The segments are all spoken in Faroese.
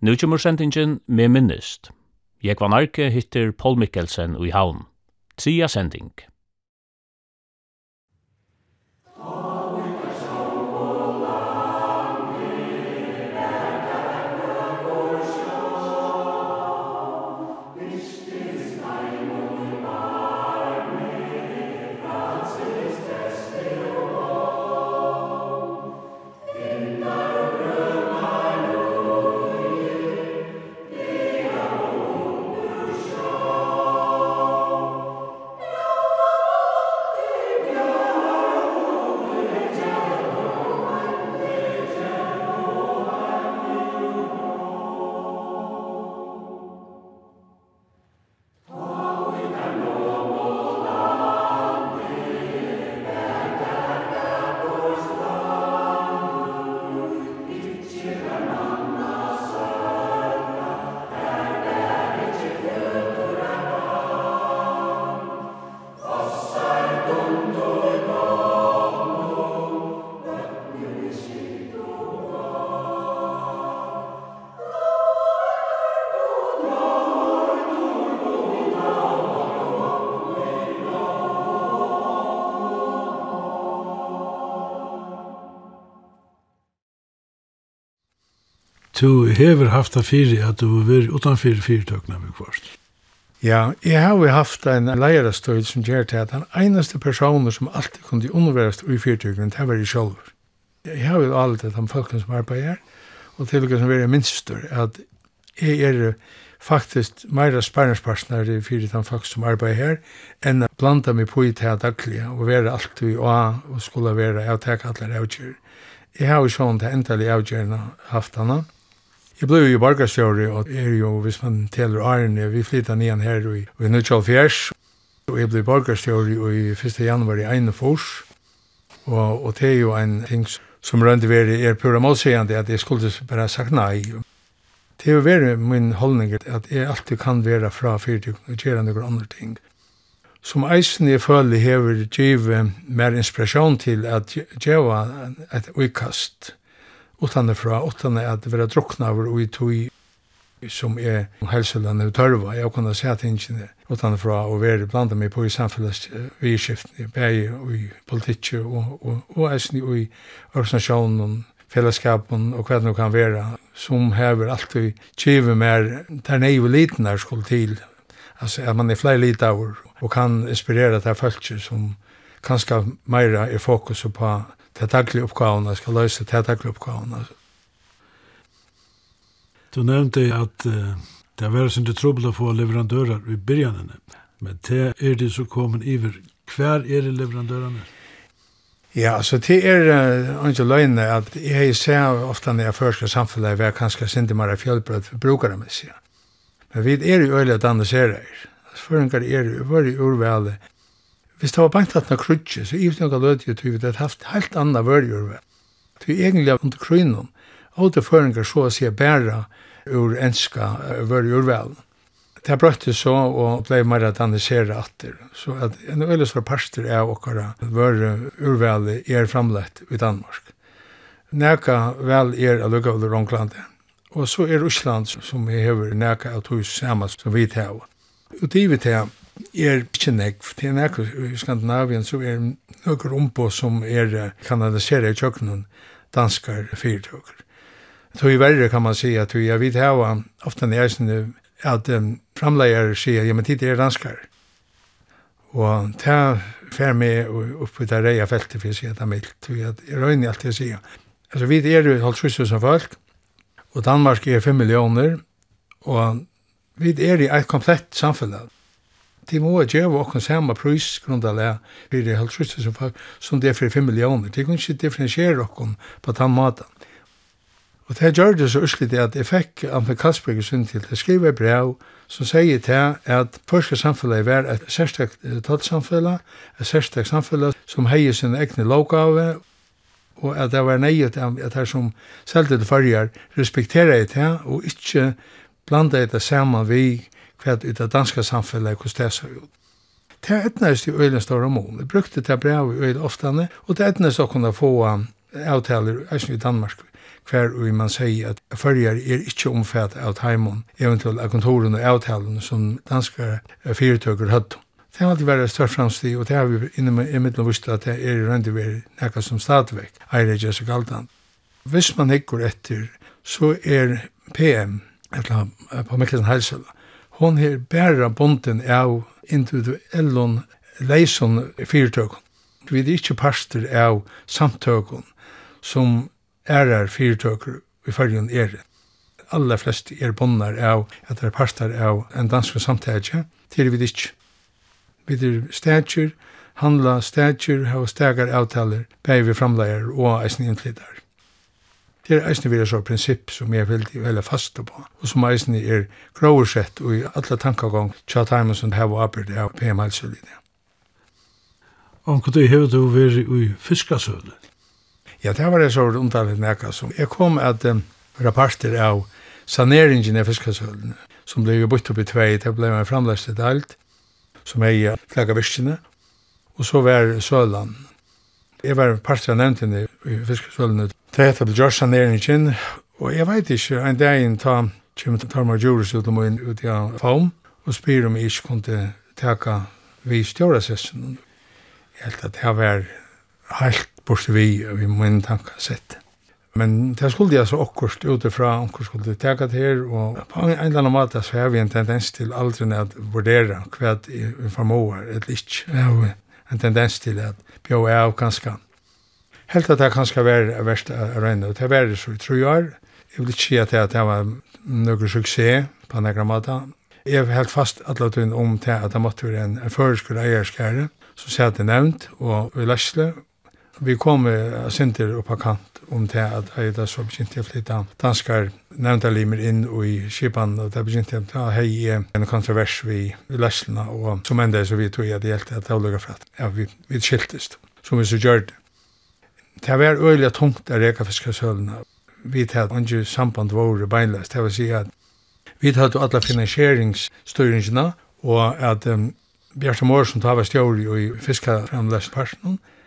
Nu kommer sendingen med minnest. Jeg var narke hittir Paul Mikkelsen i haun. Tria sending. du hever haft det fyrir at du var utanfyr fyrtøkna med kvart. Ja, jeg har jo haft en leierastøyd som gjør til at den eneste personen som alltid kunne underværast i fyrtøkna, det var jeg selv. Jeg har jo alltid de folkene som arbeider, her, og til og som er minst at jeg er faktisk meira sparringspartner i fyrir den folk som arbeider her, enn å blanda meg på i det daglig og være alt vi og, og skulle være avtek allar avgjør. Jeg har jo sånn til endelig avgjørende haft henne, Jeg ble jo borgarstjøri, og er jo, hvis man teler Arne, vi flyttet nian her i, i Nuttjallfjers, og jeg ble borgarstjøri i 1. januar i Einefors, og, og det er jo en ting som rønte veri er pura målsegande, at jeg skulle bare sagt nei. Det er jo veri min holdning at jeg alltid kan være fra fyrtøkken og gjøre noen andre ting. Som eisen jeg føler hever givet mer inspirasjon til at gjøre et uikast utan fra, utan at vera druknaver og i tui som er helseland og tørva. Jeg kunne se at tingene utan fra å være blanda meg på i samfunnets i bæg og i politikk og, og, og eisen i organisasjonen, fellesskapen og hva det kan være, som hever alltid kjive mer der nei og liten er skuld til. Altså at man er flere litaver og kan inspirere til folk som kanskje mer er fokus på det daglige oppgavene skal løse det daglige oppgavene. Du nevnte at uh, det er var sin trobel å få leverandører i begynnelsen, men det er det som kommer iver. Hver er det leverandørene? Ja, så det er uh, ikke løgne at jeg ser ofte når jeg først skal samfunnet være kanskje sinde mer fjellbrød for brukere med seg. Men vi er jo øyelig at annonserer. Føringer er jo veldig urveldig Hvis det var bare at av krutje, så i snakka lødje tog vi det haft helt anna vörjur. Det er egentlig av under krynon, og det føringer så å si bæra ur enska vörjurvel. Det har brøtte så og blei mer at analysera atter. Så at en øyles svar parster er okkara vörjurvel er framlett i Danmark. Næka vel er allukka av Rånglandet. Og så er Russland som vi hever næka av tog saman som vi tar. Og det vi tar er ikke nekv. Det er nekv i Skandinavien, så er nøkker ombå som er kanaliseret i kjøkkenen danskar fyrtøkker. Så i verre kan man si at vi har vidt hava, ofte jeg eisende, at um, framleier sier, ja, men tid er danskar. Og ta fer med oppe der reia feltet for å si at det er mildt. Vi er røyne alt det jeg sier. Altså, vi er jo halvt sysser som folk, og Danmark er 5 millioner, og vi er i et komplett samfunnet de må gjøre åkken samme prøys grunnlag for det helt trøst som, som det er for 5 millioner. De kunne ikke differensiere åkken på den måten. Og det gjør det så uslig at jeg fikk Amfer Kalsberg sin til å skrive brev som sier til at forske samfunnet er et særstakt talsamfunnet, et særstakt samfunnet som heier sin egne lovgave, og at det var nøyet at det som selv til farger respekterer jeg til og ikke blander det sammen vi hva i det danske samfunnet hvordan det ser ut. Det etnest i øyne større mål. Jeg brukte det brev i øyne oftane, og det etnest å kunne få avtaler i Danmark hver og man sier at følger er ikke omfatt av Taimon, eventuelt av kontoren og avtalen som danske fyrtøkker hadde. Det har alltid vært større framstid, og det har vi innom i middelen visst at det er i røndevær nekka som stadigvæk, eier ikke så galdan. Hvis man hikker etter, så er PM, eller på Mikkelsen Heilsela, Hon her bæra bonden av individuellon leison fyrtøkken. Vi er ikke parster av samtøkken som ærar fyrtøkker i fargen er det. Alla flest er bonnar av at er parster av en dansk samtøkje, til vi ikke. Vi er stedjer, handla stedjer, hava stegar avtaler, bæg vi framlegar og eisen innflyttar. Det er eisne vi er så prinsipp som jeg vil veldig faste på, og som eisne er grovsett og i alle tankagang tja taimen som hev og arbeid av PM-helselinja. hva du hevet du veri i fiskasøle? Ja, det var det så undanlig nekka som. Jeg kom at um, rapporter av saneringen av fiskasølene, som ble bytt opp i tvei, det ble en alt som er i flagga virkene, og så var sølan Jeg var parst av nevntene i fiskesvølene. Det heter det Gjørsa nere og jeg vet ikke, en dag inn ta kjem til Tarmar Djurus ut og inn ut i faum, og spyr om jeg ikke kunne teka vi stjåra sessen. Jeg held at det var helt borste vi, og vi må inn tanka sett. Men det skulle jeg så okkurst utifra, okkur skulle teka til her, og på en eller annen måte så har vi en tendens til aldri at vurdera hva vi formåer, eller ikke en tendens til at bjå er av ganske. Helt at det kanskje var verst å regne, og det var det så i tru år. Jeg vil ikke si at det var noe suksess på noen måte. Jeg har helt fast at det tiden om til at det måtte være en føreskole eierskære, som sier at det er nevnt, og vi Læsle, Vi kom uh, sinter upp på kant om det at jeg da så begynte jeg flytta danskar nevnta limer inn i Kipan, og det begynte jeg å hei en kontrovers vi i og som enda så vi tog jeg det gjeldte at det var for at ja, vi, vi skiltist, som vi så gjør det. Det var øyelig tungt av rekafiskasølene. Vi tatt andre samband våre beinleis, det var si at vi tatt alle finansieringsstyringene, og at um, Bjarte Mårsson tar var stjål i fiskaframleisparten, og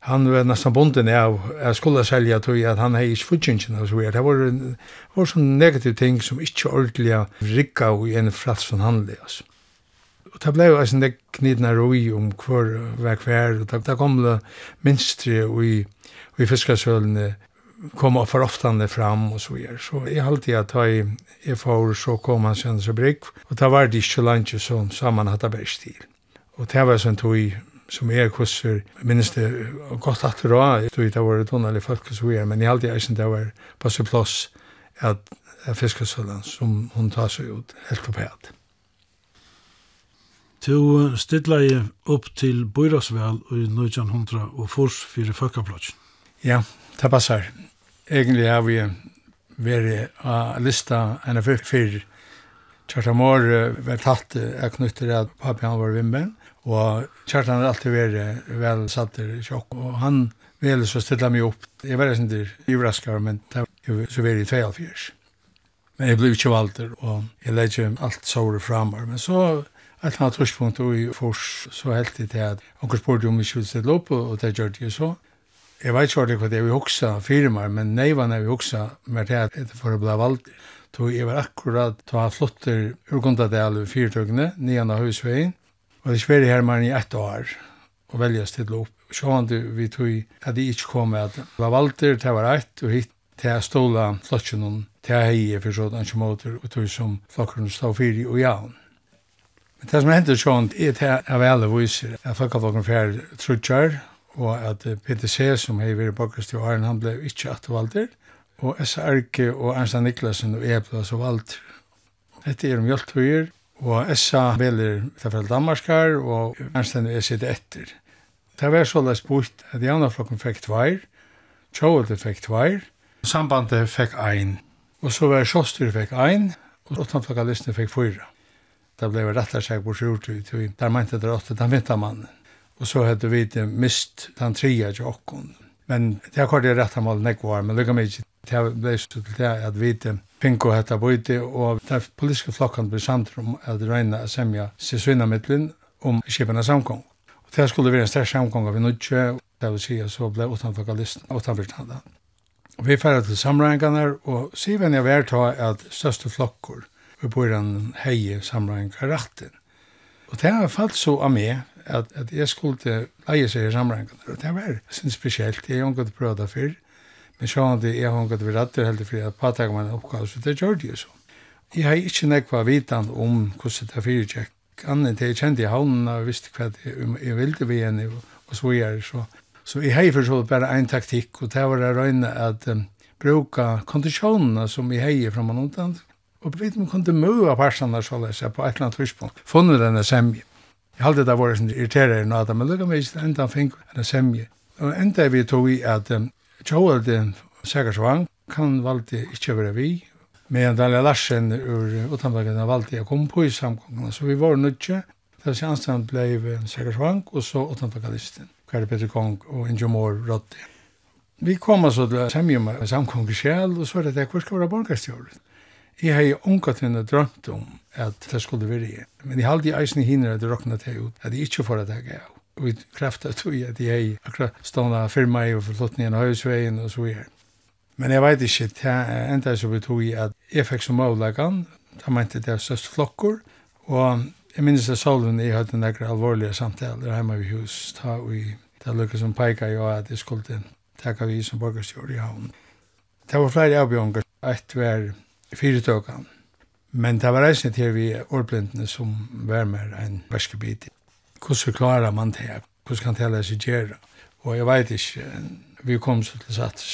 han var nästan bonden av jag skulle sälja jag att han hej svutchen och så vidare. Det var var sån negativ ting som inte ordliga ricka och en frats från handle alltså. Och det blev alltså det knidna roi om kvar var kvar och det kom det minstri och i i fiskarsölen kom för oftande fram och så vidare. Så i alltid att ta i i får så kom han sen så brick och det var det inte lunch som samman bäst till. Och det var sånt tog som er kurser, minnes det godt at det var, jeg tror det var donnerlig folk som er, men jeg aldri eisen det var på sin plass at fiskesøllen som hun tar seg ut helt opp her. Du stidla jeg opp til Bøyrasvel i 1900 og fors fyrir Føkkaplodgen. Ja, det passar. Egentlig har vi vært av lista enn fyrir Kjartamor var tatt av knyttet av papi han var vimben, Og Kjartan har alltid vært vel satt i tjokk, og han ville så stilla meg opp. Jeg var ikke overrasket, men det var så veldig i 42. Men jeg ble ikke valgt, og jeg legger alt såret framme. Men så Et eller annet tidspunkt i Fors så helt det til at onker spurte om ikke skulle stille opp, og det gjør det jo så. Jeg vet ikke hva det er vi hoksa firmaer, men nei var når vi hoksa med det at etter for å bli valgt. Så jeg var akkurat til å ha flotter urgundadel i fyrtøkene, nian av høysveien, Og det er her man i ett år og velja å stille opp. Sjående vi tog at de ikke kom med at det var valter, det var ett, og hit til jeg stola flotjen om til jeg heie for sånn ikke måter og tog som flokken stod fyri og jaun. Men det som hender sånn er til jeg av alle viser at folkeflokken fjær trutjar og at PTC som hei vært bakkast i åren han ble ikke atvalder og SRK og Ernst Niklasen og Eblas og Valter. Dette er om hjelptøyer Og Essa veler tilfell Danmarkar, og Ernstene er sitt etter. Det var så løst bort at Janaflokken fikk tveir, Tjåvete fikk tveir, Sambandet fikk ein, og så var Sjåstyr fikk ein, og Åttanflokkalistene fikk fyra. Det ble rettar seg bort ut, og der mente det åtte, den vinta mannen. Og så hadde vi det mist den tria til okkon. Men det har kort i rettar mål nekvar, men lukka mig ikke. Det ble så til det at vi det pinko hetta bøyti og ta politiske flokkan við om at reyna semja seg svinna millin um skipana samkong. Og det skulle vera ein sterk samkong av nutje, det vil si så blei utanfor listen. Og vi færre til samræðingarnar og sivan jeg vært at største flokkur vi bor en heie samræðingar rattin. Og det har falt så av meg at, at jeg skulle leie seg i samræðingarnar og det var sin spesielt, jeg har jo prøvd det fyrr, Men så han det jeg har gått vi rattet helt fri at påtaker man oppgave, så det gjør det jo så. Jeg har ikke nekva vitan om hvordan det er fyrir tjekk. Annet til jeg kjente i havnen og visste hva jeg ville vi enn og så gjør det så. Så jeg har forstått bare en taktikk, og det var å røyne at um, bruka kondisjonene som jeg har fra man undan. Og vi vet kunne møa personer så løs på et eller annet tidspunkt. Funnet denne semje. Jeg halte det vært sånn irriterere enn men lukket meg ikke enda fink denne semje. Og enda vi tog i at um, Tjóðaldin Sækarsvang, kan valde ikkje vera vi, men Daniel Larsen ur utanbakene valde jeg kom på i samgångene, så vi var nødje, det var anstand blei Svank og så utanbakalisten, Kari Petri Kong og Ingemor Roddi. Vi kom altså til Semjum med samgången sjæl, og så er det det, hvor skal være borgarstjåret? Jeg har jo ungat henne drømt om at det skulle være i. men jeg halde i eisen i hinner at det råkna til ut, at jeg ikke får det jeg av vi krafta tog at jeg hei akkurat stående firma i og forflottningen av høysveien og så videre. Men jeg vet ikke, det er enda så vi tog i at jeg fikk som avleggen, da mente det er størst flokker, og jeg minnes det solen jeg hadde nekker alvorlige samtaler hjemme i hus, da vi det lukket som peika jo at jeg skulle takka vi som borgerstjord i havn. Det var flere avbjørnger, et var fyrirtøkan, men det var reisende til vi årblindene som var med en verskebit hvordan klarer man det? Hvordan kan det la seg gjøre? Og jeg vet ikke, vi kom så til satt,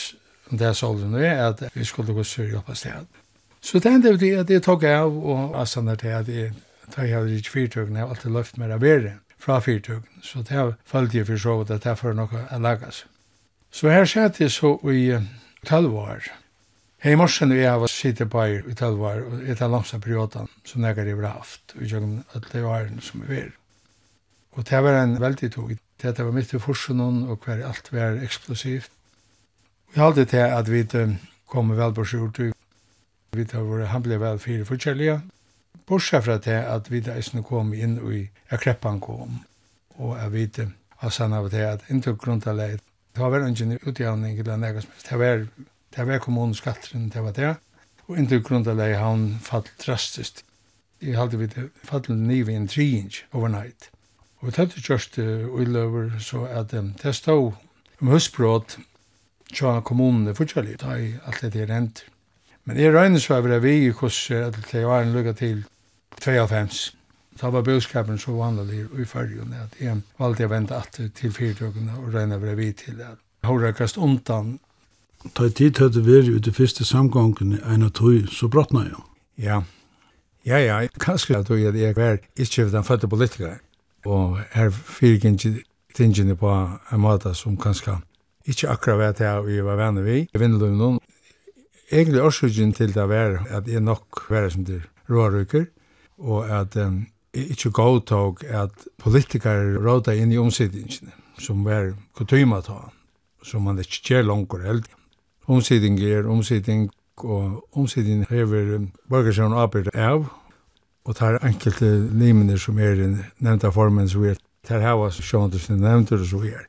det er sånn det er, at vi skulle gå sur hjelp av sted. Så det tenkte jeg at jeg tok av, og avstander til at jeg tar jeg hadde ikke fyrtøkene, jeg har alltid løft mer av bedre fra fyrtøkene. Så det følte jeg for så vidt at det er for noe å lage seg. Så her satt jeg så i 12 år. Hei morsen vi har sittet på i 12 år, og etter langsa perioden som jeg har haft, og jeg har hatt det årene som vi var. Og det var en veldig tog. Det var mitt i forsen og hver alt var eksplosivt. Vi hadde til at vi kom vel på skjort. Vi tar våre hamlige vel fire forskjellige. Bortsett fra til at vi da kom inn i kreppan kom. Og jeg vet av sann av til at inntil grunntallet det var vel ingen utjavning eller noe som helst. Det var, det var kommuneskatteren, det var ikke Og inntil grunntallet han falt drastisk. Vi hadde vi fallet nivå i en triinj overnight. Og det hadde gjørst uiløver så at um, det stod om høstbråd tja kommunene fortsatt da i alt det er rent. Men jeg regner så over vi i hos at det var en lukka til 2.5. Da var bøskapen så vanlig i fyrrjun at jeg valgte å vente at til fyrtøkene og regner over vi til at hårdrekast undan. Ta i tid hadde vært ut i første samgången en av tog så brottna jeg. Ja, ja, ja, kanskje at jeg var ikke den fødte politiker og er fyrgjengi tingene på en måte som kanskje ikke akkurat vet jeg vi var venner vi Jeg vinner det noen. Egentlig årsøkjen til det var at jeg nok var som det rårykker, og at um, jeg ikke godtog at politikere råda inn i omsidningene, som var kutyma ta, som man ikke gjør langer helt. Omsidning er omsidning, og omsidning hever um, borgersjøen arbeid av, og tar enkelte limene som er i nevnta formen som er tar hava sjående som nevntur og så er.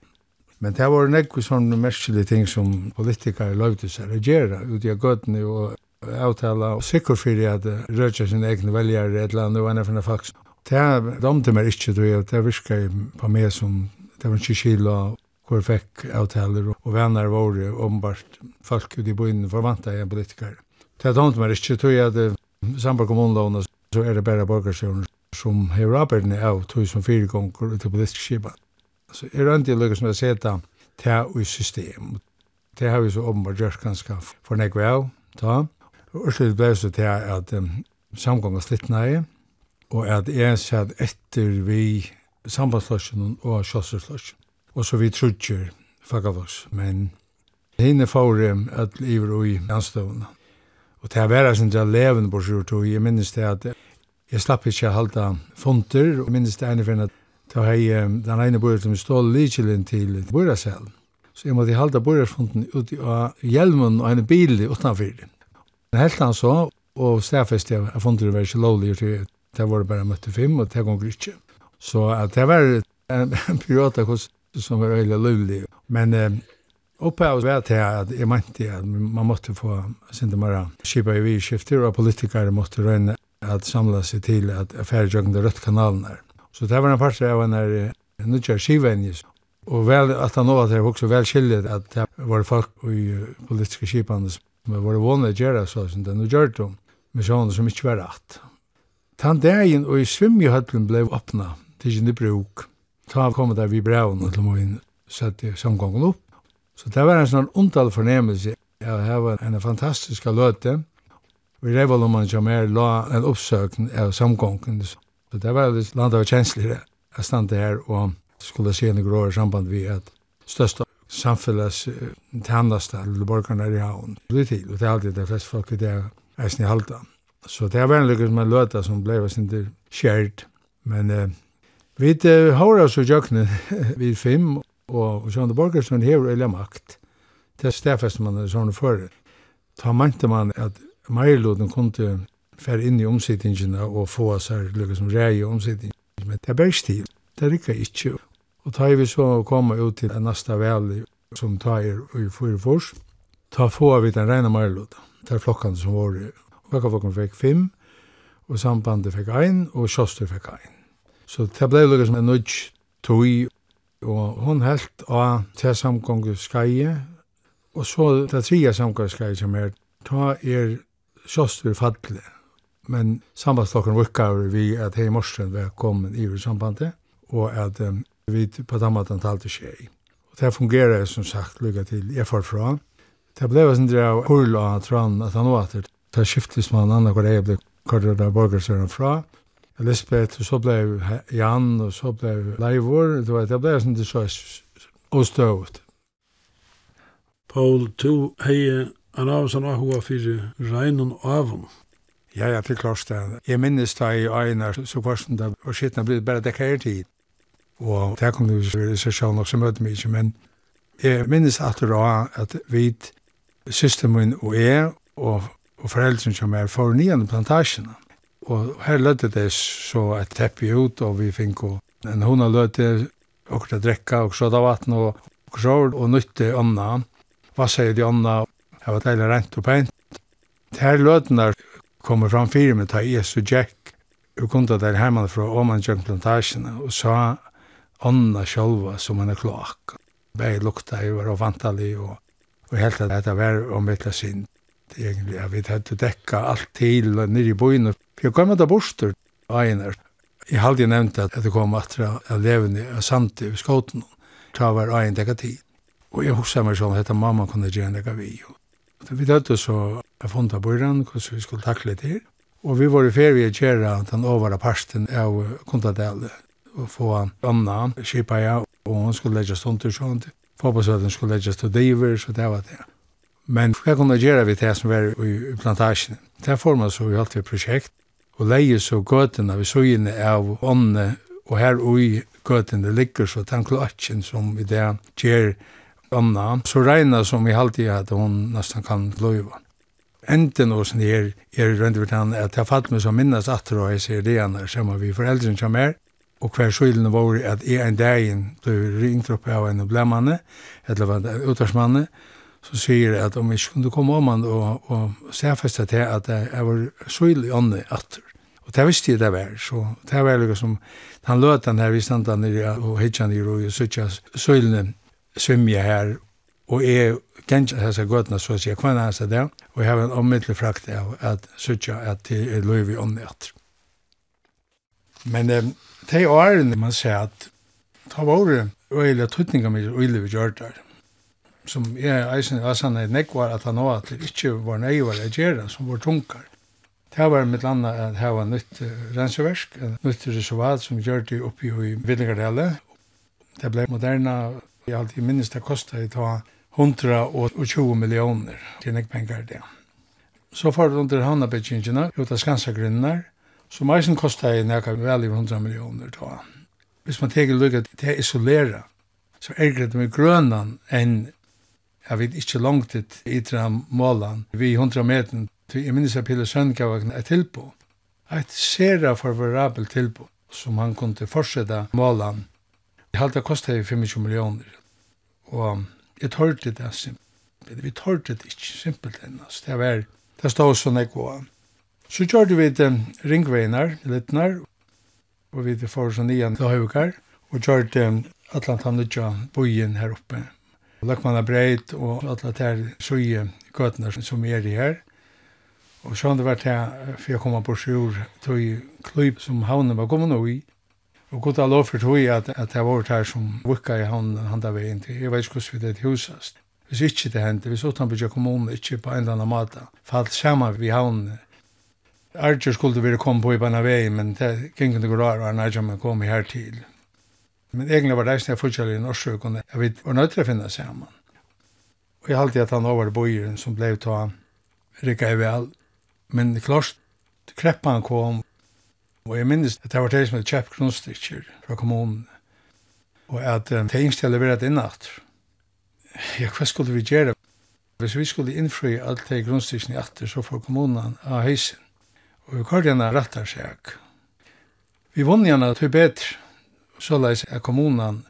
Men det var nekku sånne merkelige ting som politikere løyde seg å gjøre ut i gøtene og avtala og sikker for at rødja sin egne veljere et eller annet og enn fyrir folk. Det er domte meg ikke, det virka på meg som det var ikke kilo hvor fikk avtaler og venner våre ombart folk ut i byen forvanta en politiker. Det er domte meg ikke, tror jeg at Sandberg kommunlån så er det bare borgarsjøren som hever arbeidene av tog som fire gonger til politisk skipa. Så er det ikke lykkes med å seta til i system. Det har vi så åpenbart gjort ganske for nekve av, da. Og slutt ble det så til at um, samgången slitt i, og at jeg satt etter vi sambandsløsjen og kjøsselsløsjen. Og så vi trutjer fagavoks, men hinne får at livet og i anstående. Og det var en sånn leven på sjortog. Jeg minnes det at jeg slapp ikke å halda fonter, og minnes det ene for at da har jeg den ene bøyre som stål likelen til bøyreselen. Så jeg måtte halda bøyresfonden ut av hjelmen og en bil utenfor. Men helt han så, og stedfest jeg at fonter var ikke lovlig til det var bare møtte fem, og det gonger ikke. Så det var en periode som var øyelig lovlig. Men Opphavet var til at jeg mente at man måtte få sinde mara skipa i vi skifter, og politikere måtte røyne at samla seg til at affære jøkken rødt kanalen. Så det var en part av en er nødja skivenjes, og vel at han nå at också også vel att at det var folk i politiske skipene som var vanlig å gjøre så, som det nå gjør det med sånne som ikke var rett. Tan dagen og i svimjehøtlen ble åpna, til sin bruk. Ta kom der vi brevene til min sette samgången opp, Så det var en sånn ondall fornemmelse Ja, det var en fantastisk løte. Vi revel om man som er la en oppsøkning av samgången. Så det var litt landet av kjensligere. Jeg stand her og skulle se en grå samband vi at største samfellets tjeneste til borgarna i havn. Det er tid, og det er alltid de fleste folk i det er snitt halda. Så det er vennlig som en løte som ble var sin skjert. Men eh, vi har oss i jøkkenen vid fem, Og Sjønne Borgersen hever eller makt. Det stedfest man er sånne for. Da mente man at Meierloden kunne fer inn i omsittingene og få seg lykke som rei i omsittingene. Men det er bare stil. Det rikker ikke. Og ta vi så komme ut til neste vel som tar er i fors. Ta få vi den reine Meierloden. Det er flokkene som var. folk fikk fem, og sambandet fikk ein, og Kjoster fikk ein. Så det ble lykke som en nødj tog Og hon helt av til samgångu skai, og så det tria samgångu skai som er, ta er sjostur fadle, men sambandslokken vukkar vi at hei morsen vi kom i sambandet, og at um, vi på dammatan talte tjei. Og det fungerer som sagt lykka til jeg farfra. Det ble sin dra av hurla av tran at han åter, det skiftes man anna hver eiblik kvar borgarsøren fra, Lisbeth, og så ble Jan, og så ble Leivor, du vet, det ble sånn det så ostøvet. Paul, du hei en av sånn ahua fyrir regnen avun. Ja, ja, til klart det. Jeg minnes da i Einar, så kvarsen da, og skittene ble blitt bare dekker tid. Og det kom du i session og så møte meg ikke, men jeg minnes at det var at vi, systemen og jeg, og, og foreldrene som er for nian plantasjene. Og her lødde det så et teppi ut, og vi fikk en hona lødde, og det drekka, og så da vatten, og krår, og nytte ånda. Hva sier de ånda? Det var deilig rent og pent. Her lødden der kommer fram fire med ta Jesu Jack, og kom til der hjemme fra Åman Junk Plantation, og sa ånda sjølva som en kloak. Begge lukta, jeg var vantali og, og helt at dette var omvittla mitt synd. Det er egentlig, jeg vet, hadde dekka alt til nere i byen. For jeg kom med det borster, Einar. Jeg hadde jo nevnt at det kom at jeg levende av sante i skåten. Ta var Einar dekka tid. Og jeg husker meg sånn, at mamma kunne gjøre en dekka vi. Vi dødde så, jeg funnet av bøyren, hvordan vi skulle takle til. Og vi var i ferie å gjøre den overra parsten av Kontadelle, og få Anna, Kipaja, og hun skulle legge stund til sånt. Fotbollsvällen skulle läggas till Diver, så det var det. Men hva kunne jeg gjøre vi det som var i plantasjen? Det får man så i alt et prosjekt, og leie så gøtene ved søgjene av åndene, og her ui gøtene ligger så den kloakken som vi det gjør åndene, så regner som vi alltid at hun nesten kan løyve. Enten og sånn her, er rundt ved han, at jeg fatt meg som minnes at jeg ser det ene, som vi foreldrene som er, og hver skylden var at jeg en dag ble ringt opp av en blemmane, eller en utvarsmanne, så sier jeg at om jeg kunne komme om han og, og stedfeste til at jeg var søyl i ånden atter. Og det visste jeg det var, så det var liksom som han løt den her, vi stand han nere og hittan nere og søtja søylene svimja her, og jeg gjenja hans gøtene, så sier jeg kvann hans det, og jeg har en ommiddelig frakt av at søtja at det er løy i ånden atter. Men eh, det er årene man sier at det var året og jeg løy tøtninga mye og vi gjør det som jeg eisen var sann et nekvar at han var at det ikke var nøyvar jeg gjøre som var tunkar. Det var mitt landa at det var nytt renseversk, nytt reservat som gjør det oppi i Villingardellet. Det ble moderna, jeg alltid minnes det kostet i ta 120 millioner til nek penger det. Så far det under Hannabekkingina, ut av Skansagrinnar, som eisen kostet i nek vel i 100 millioner ta. Hvis man teker lukket til isolera, så er det med grønnen enn Jeg vet ikke langt ut i tre målene, Vi hundre meter, til jeg minnes at Pille Sønkavagn et tilbå. Et sera favorabel tilbå som han kunne fortsette målene. Jeg halte kostet 25 millioner. Og jeg tørte det, simpelthen. Vi tørte det ikke, simpelthen. Det var, det stod sånn jeg går. Så kjørte vi til ringveinar, littnar, og vi til forårsanian til Høyvukar, og kjørte Atlantan Nudja, bojen her oppe, Løkmanna breit og alle der søye køtene som er i her. Og så det vært her, for jeg kom på sjur tog klubb som havnen var kommet i. Og godt av lov for tog at, at jeg var her som vukka i havnen handa veien til. Jeg vet ikke hvordan vi det husast. Hvis ikke det hendte, hvis Utanbygja kommunen ikke på en eller annen måte falt sammen vi havnen. Arger skulle vi komme på i banan vei, men det gikk ikke noe rar, og han er ikke om jeg kom her til. Men egentlig var det eisen jeg fortsatt i Norsøkene, jeg vet, var nødt til å finne sammen. Og jeg halte at han over bøyeren som ble ta rikka i vel. Men klart, kreppan kom, og jeg minnes at det var det som hadde kjøpt grunnstykker fra kommunen. Og at um, det engste jeg leveret innatt. Ja, hva skulle vi gjøre? Hvis vi skulle innfri alt det grunnstikken i atter, så får kommunen av heisen. Og vi kallte henne rattar seg. Vi vunnet henne til bedre så leis er kommunan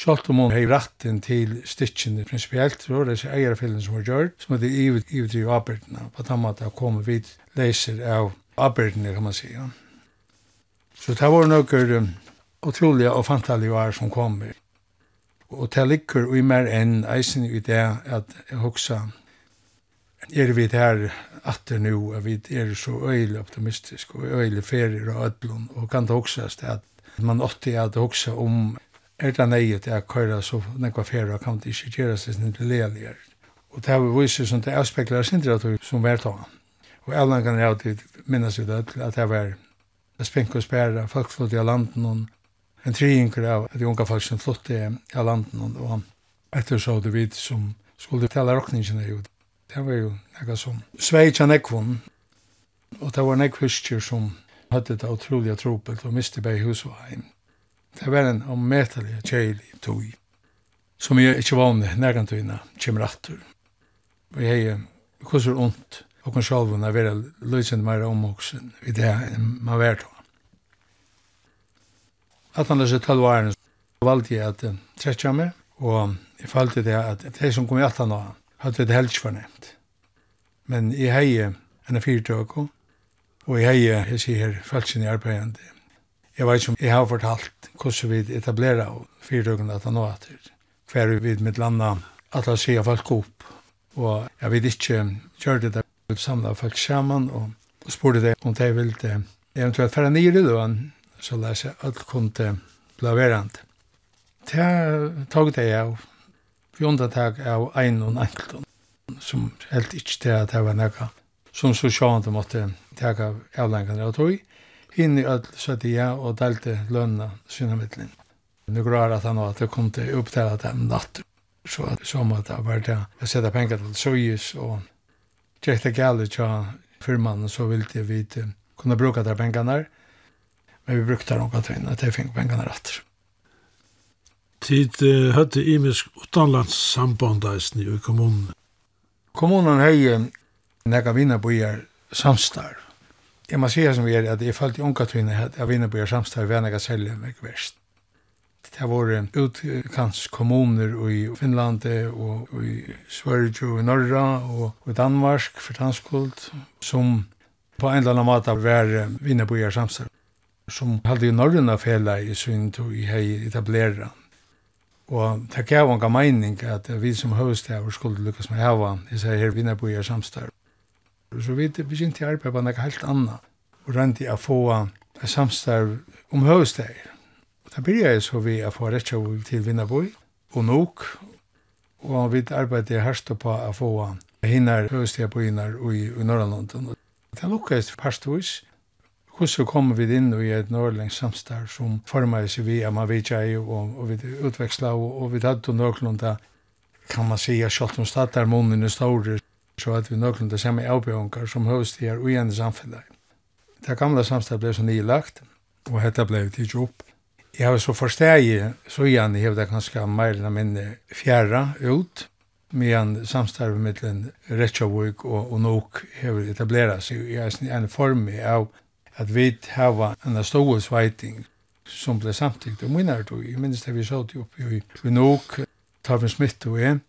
Sjalt om hon hei ratten til stitchen prinsipielt, så var det seg som var gjort, som det ivet ivet i arbeidene, på den måten å komme vidt leiser av arbeidene, kan man si. Så det var noen um, utrolige og fantalige år som kom. Og det ligger i mer enn eisen i det at jeg hoksa, er vi her atter nu, er vi er så øyelig optimistisk og øyelig ferier og ødlund, og kan det hoksas at man åtti at hoksa om er det nøyet jeg køyre så nekva færa kan det ikke gjøre seg sin leligere. Og det har vi viser som det avspekler sindirator som vært av. Og alle kan jeg alltid minnes ut at det var spink og spæra, folk flott i landen og en triinker av de unga folk som flott i landen og etter så det vidt som skulle tala rokningene er jo det var jo nekva som sveitja nekvun og det var nekvistjer som hadde det utrolig tropelt og miste bare hus og heim. Det var en ommetelig kjeilig tog, som jeg ikke vanlig nærkantøyene kommer atter. Og jeg er kusser ondt, og kan sjálv henne være løsende mer omvoksen i det enn man var da. At han løsde tølv årene, valgte jeg at tretja meg, og jeg falte det at de som kom i at han hadde det helst fornemt. Men jeg heier enn fyrtøk, og Og jeg heier, jeg sier her, følelsen i arbeidende. Jeg vet ikke om jeg har fortalt hvordan vi etablerer fyrtøkene at han nå etter. Hver vi med landa, at la sier folk opp. Og jeg vet ikke, gjør det der, samlet folk sammen, og, og spurte det om de ville eventuelt færre nye i løn, så la seg alt kunne bli verand. Det tog det jeg, vi undertak av en og en som helt ikke til at det var noe som så sjående måtte taka avlengene av tog. Hinn i öll søtte ja og delte lønna sina mittlen. Nu grar at han var at jeg kom til opptale dem natt. Så at så måtte jeg være til å sette penger til Søyes og tjekk det gale tja firmannen så ville vi kunne bruka der pengene Men vi brukte noen til at jeg fikk pengene rett. Tid uh, høtte imisk utenlandssambandreisene i kommunen. Kommunen har nekka vinna samstarv jeg må si som er at jeg følte i unga tøyne at jeg vinner på jeg samstår enn jeg selger meg verst. Det har vært utkantskommuner i Finland og i Sverige og i Norra og i Danmark for tanskuld som på en eller annen måte var vinner på jeg samstår som hadde i norrøna fela i synd og i hei etablera. Og det gav en mening at vi som høyst skulle lykkes med hava, jeg sier her vinner på jeg samstår. Så vi begynte å arbeide på noe helt annet. Og rent i å få et samstarv om høvesteg. Da begynte jeg så vi å få rett og til Vinnaboy og Nok. Og vi arbeidde hørst på å få hinner høvesteg på hinner i, i Norrlandlanden. Det lukkes parstvis. Hvordan kom vi inn i et norrlengs samstarv som formet seg vi av Mavijay og, og vi utveksla og, og vi hadde noen kan man säga, kjalt om stadarmunnen er større, så at vi nøklunda samme avbjørngar som høvstigar og igjen i samfunnet. Det gamla samstad ble så nylagt, og dette ble tidsi opp. Jeg har så forstegi, så igjen hev det kanskje meilina minne fjæra ut, medan samstarvet mittlen Rettjavuk og, og Nok har etableret seg i en form av at vi har en stor sveiting som ble samtidig og minnert, og jeg minnes det vi så det oppe i Nok, Tarvin Smith og jeg,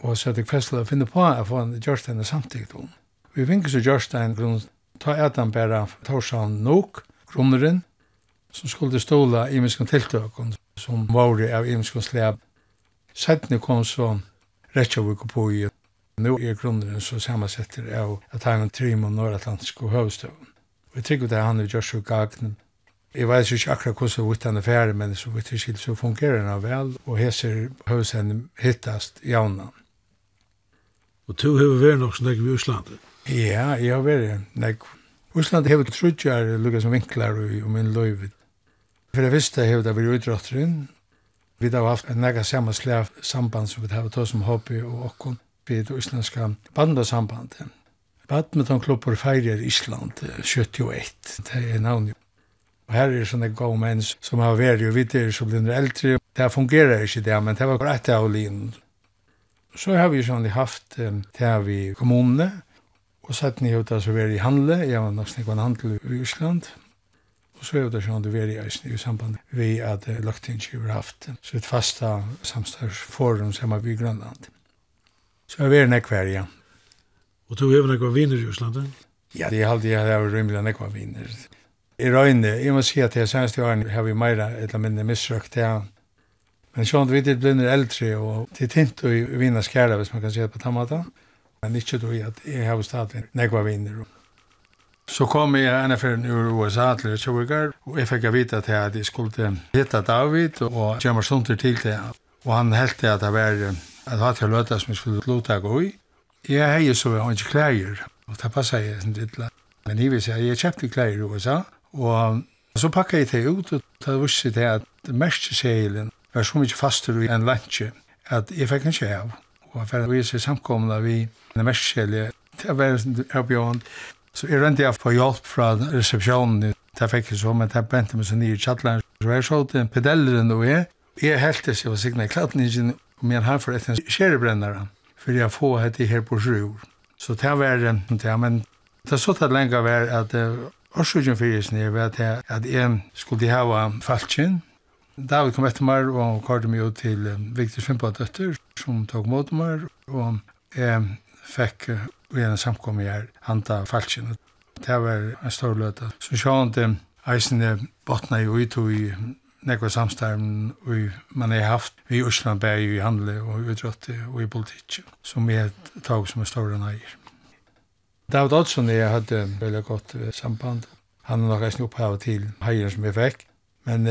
og så hadde Kvessel å finne på å få en Gjørstein samtidig om. Vi vinker så Gjørstein grunn ta etan bare Torsan nok, grunneren, som skulle ståla i miskan tiltøkken som var av i miskan slæb. Sættene kom så Retsjavik og Poi. Nå er grunneren så sammensetter av at han er trim og nordatlantisk og høvstøven. Vi trykker det han er Gjørstein Gagnen. Jeg vet ikke akkurat hvordan vi er ferdig, men så vet ikke så fungerer han vel, og heser høvstøven hittast i jaunan. Og to har vært nok vi i Øslandet. Ja, jeg har vært nek. Øslandet har vært trudjar lukka som vinklar i min løyve. For det visste har det vært utdratteren. Vi har haft en nega slav samband som vi har hatt som hobby og okkom vi det øslandska bandasambandet. Badmintonklubber feirer Island 71, det er navnet. Og her er sånne gode menn som har vært og vidt er som blir eldre. Det fungerer ikke det, men det var rett av linjen. Så har vi sånn haft det här vi kommunene, og sett ni ut altså veri i handle, jeg var nok en handel i Island, og så er det sånn det veri i i samband vi at Løktingi har haft sitt fasta samstagsforum som er vi i Grønland. Så jeg veri nekvar, ja. Og du har nekvar viner i Island, ja? Ja, det er alltid jeg har rymlig nekvar viner. I røyne, jeg må si at jeg senest i åren har vi meira eller mindre misrøkt ja, Men sånt vet det blir äldre og det är tint att vinna skära hvis man kan säga på tammata. Men inte då at att jag har staten nekva vinner. Så kom jag ena förrän ur USA til till og jeg fikk vite til at jeg skulle hitta David och gömma stunder til det. Og han heldte at det var att ha till løte som jeg skulle låta gå i. Jag hejer så jag har inte kläger och det passer jeg sånn litt. Men jeg vil si at jeg kjøpte klær i USA og så pakket jeg det ut og det var ikke det at det mest segelen var så mykje fastur i en lantje at jeg fikk ikke av. Og for vi vise samkomna vi den merskjellige, det var avbjørn. Så jeg rente jeg for hjelp fra resepsjonen, det fikk jeg så, men det bente meg så nye kjattlæren. Så jeg så til pedelleren og jeg, jeg heldte seg og signa i klatningen, og min her for etter skjerebrennere, for jeg få hette her på sjur. Så det var det, men det er så tatt lenge var at Årsøkjen fyrir snir var at jeg skulle hava falskinn, David kom etter meg og kørte meg ut til Victor Svimpadøtter som tog mot meg og jeg fikk i en samkommer her handa falskjen. Det var en stor løte. Så sjående eisene botna jo ut i nekva samstarven og man har haft i Osland bæg i handle og utrotte og i politikk som er tag som er større enn eier. David Oddsson og jeg hadde veldig godt samband. Han er nok eisen opphavet til heier som jeg fikk, men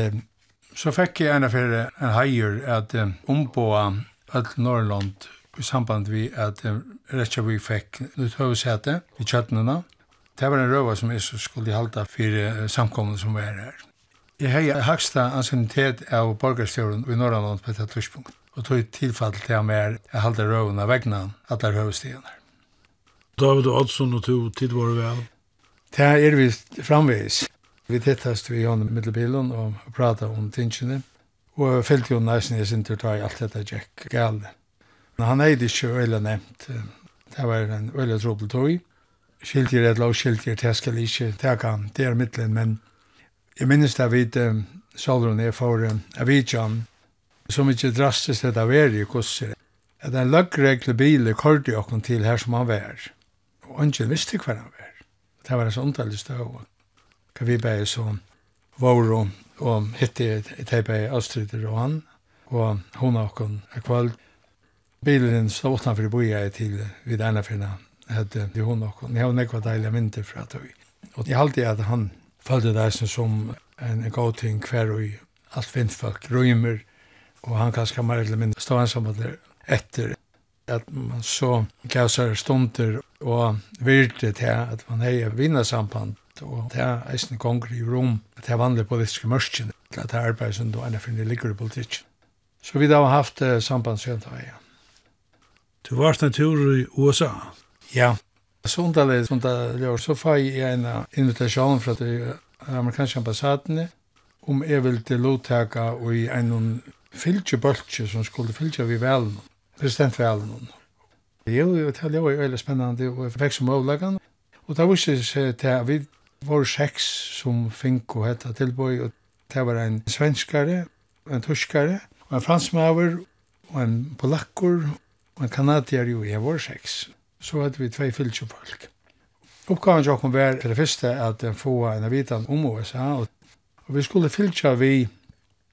Så fikk jeg en for en heier at um, ombåa all Norrland i samband vi at um, Rekja vi fikk nytt høvesete i kjøttenene. Det var en røva som jeg skulle halda for samkomne som var her. Jeg heier haksta ansignitet av borgarstjøren i Norrland på dette tidspunkt og tog tilfall til ham mer jeg halda røvene vegna alle høvestigene. David Adson og to tid var vel? Det er vi framvis. Vi tittast vi honom i middelbilen og prata om tingene. Og jeg jo næsten jeg sin tur ta i alt dette Jack gale. Men han eide ikke øyla nevnt. Det var en øyla trobel tog. Skiltjer et lov skiltjer det skal ikke teka han der middelen, men jeg minnes det vidt um, Solron er for um, Avicjan, som ikke drastisk det av er i kusser, at en løggregle bil kordi okken til her som han var. Og ungen visste hver han var. Det var en sånn underlig støvåk hva vi bare så var og, og hitte et hei Astrid og han, og hun og hun er kvall. Bilen stod utenfor i boia til vid Ernafjörna, hette de hun og hun. Jeg har nekva deilige mynter fra tog. Og jeg halte at han følte det som en god ting hver og alt vindfolk, røymer, og han kanskje mer eller mindre stå ensam etter at man så gav seg stunder og virte til at man hei vinnersamband fast, og det er eisen konger i rom, at det er vanlige politiske mørkjen, til at det er arbeid som du ennå finner ligger i politikken. Så vi da har haft uh, sambandsfjent av ja. Du var en tur i USA? Ja. Sundalig, sundalig så får jeg en invitasjon fra de amerikanske ambassadene om jeg vil til lovtaka og i en fylgjebøltje som skulle fylkje vi velen, presidentvelen. Jo, det var jo veldig spennende og jeg fikk som overleggen. Og det var seg til at vi var seks som finko hetta tilbøy, og det var en svenskare, en tyskare, og en fransmaver, og en polakkur, og en kanadier, jo, i var seks. Så hadde vi tvei fylkjøfolk. Oppgaven jo kom var til det første at få en vitan om USA, og vi skulle fylkja vi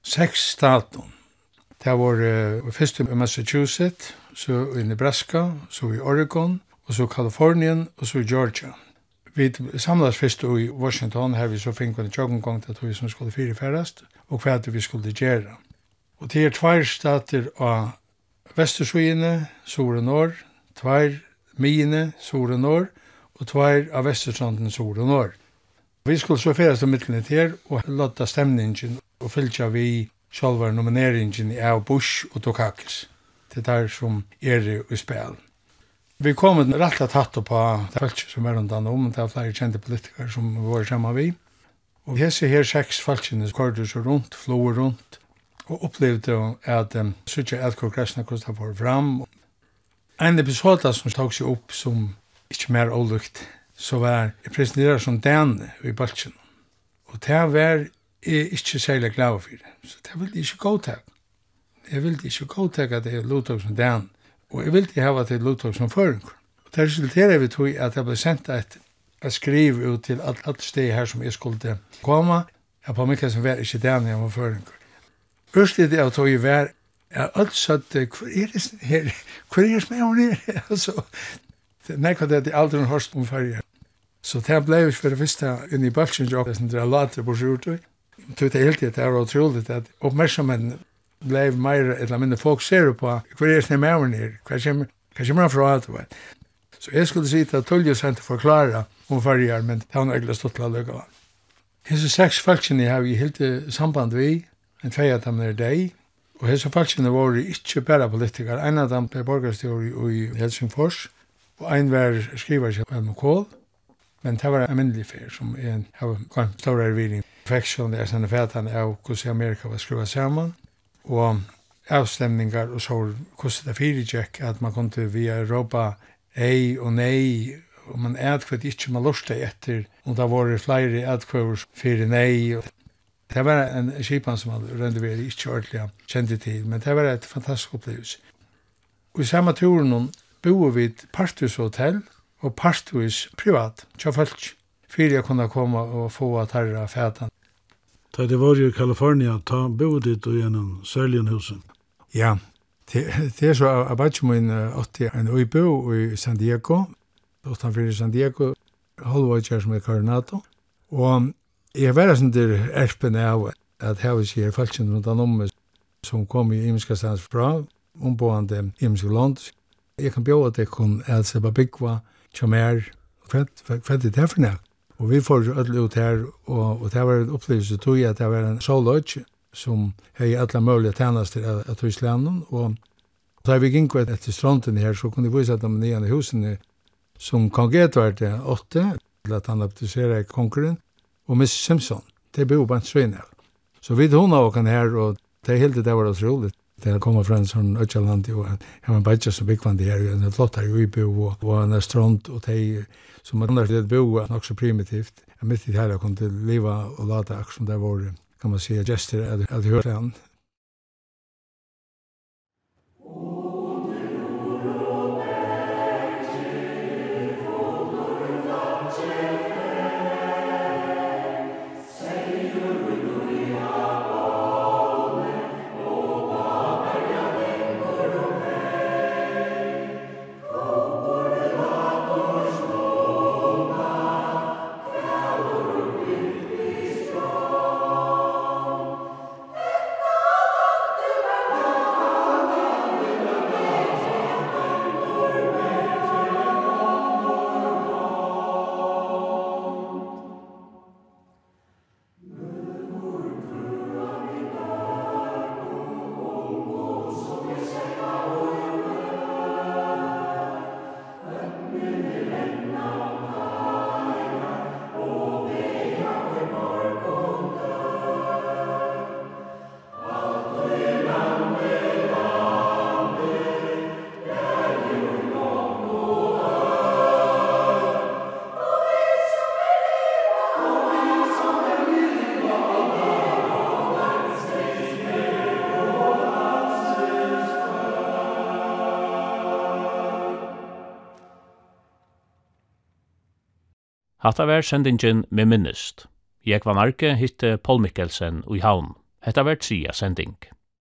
seks staten. Det var uh, først i Massachusetts, så i Nebraska, så i Oregon, og så Kalifornien, og så i Georgia vi samlas først i Washington, her vi så fikk en gang til at vi som skulle fireferast, og hva vi skulle gjøre. Og det er tvær stater av Vestersøyene, og Norr, tvær Miene, Sore Norr, og tvær av Vesterstranden, og Norr. Vi skulle så ferast om mittelen her, og lotta stemningen, og fylltja vi sjálvar nomineringen av Bush og Dukakis. Det er som er i spelen. Vi kom en rett og tatt på det folk som er rundt om, det er flere kjente politikere som var sammen vi. Og hese her seks folkene kvarter så rundt, flår rundt, og opplevde at um, sykje at kongressene kostet var fram. En episode som tok seg opp som ikke mer ålukt, så var jeg presenteret som Dan i Balchen. Og det var jeg ikke særlig glad for det. Så det ville jeg ikke gå til. Jeg ville ikke gå til at jeg lotok som Dan. Og jeg ville hava til Luthor som føring. Og det resulterer vi tog at jeg ble sendt et, et skriv ut til alt, alt steg her som jeg skulle komme. Jeg på mykje som var ikke den jeg var føringur. Ørslidig av tog jeg var Jeg alt satt, hvor er det her? Hvor er det som er hun her? Altså, nei, hva det er aldri en hørst om farger. Så det ble jo for det første inn i bølsen, og det er later på sjort. Det er helt det er utrolig at oppmerksomheten blei meira, eller mindre ser på hver er snill mævren her, hva kommer han fra at det. Så jeg skulle si til Tullius sent til forklara om farger, men det var egentlig stått til å løkke av. Hese seks falskene har vi helt samband vi, en tvei at de er deg, og hese falskene var ikke bare politikere. En av dem er borgerstyr i Helsingfors, og ein var skriver seg på MK, men det var en myndelig fyr som er en av en stor erviring. det er sånne fætene av hvordan Amerika var skruva sammen, og avstemningar og så hvordan det fyrirgjekk at man kom til via Europa ei og nei og man ædkvært ikkje man lorste etter og det var flere ædkvæver fyrir nei. Og det var en skipan som man rønde vi ikkje ordentlig kjente til men det var et fantastisk opplevelse og i samme turen bo vi partus hotell og partus privat tja folk fyrir jeg kunne komme og få at herra fætan Da det var i Kalifornien, ta bo dit og gjennom Søljenhusen. Ja, det, det er så av som en 80 en øybo i San Diego, utanfor San Diego, halvåkjær som er Coronado. Og jeg var sånn der erpen av at her vi sier falskjen rundt an om som kom i imenska stans fra, omboende imenska land. Jeg kan bjóa at jeg kun elsa på byggva, kjamær, er fett, fett, fett, fett, Og vi får alle ut her, og, og det var en opplevelse tog at det var en solodge som hei alle mulige tjenester av, av Tyskland, og da vi gikk etter stronten her, så kunne vi vise at de nye husene som kong Edvard 8, at han abduserer kongeren, og Miss Simpson, det bor på en svin av. Så vi tog av oss her, og det er helt det var utroligt. Det han kommer fra en sånn Øtjaland, og han har en badger som byggvann det her, og han flott her i bo og han en strand og teg, som man annars lett bo, nok så primitivt. Jeg mitt i det her, jeg kom til liva og lata akkurat som det var, kan man si, gester, at jeg hørte han, Hatta var sendingen med minnest. Jeg var narke hitte Paul Mikkelsen i havn. Hetta var tria sending.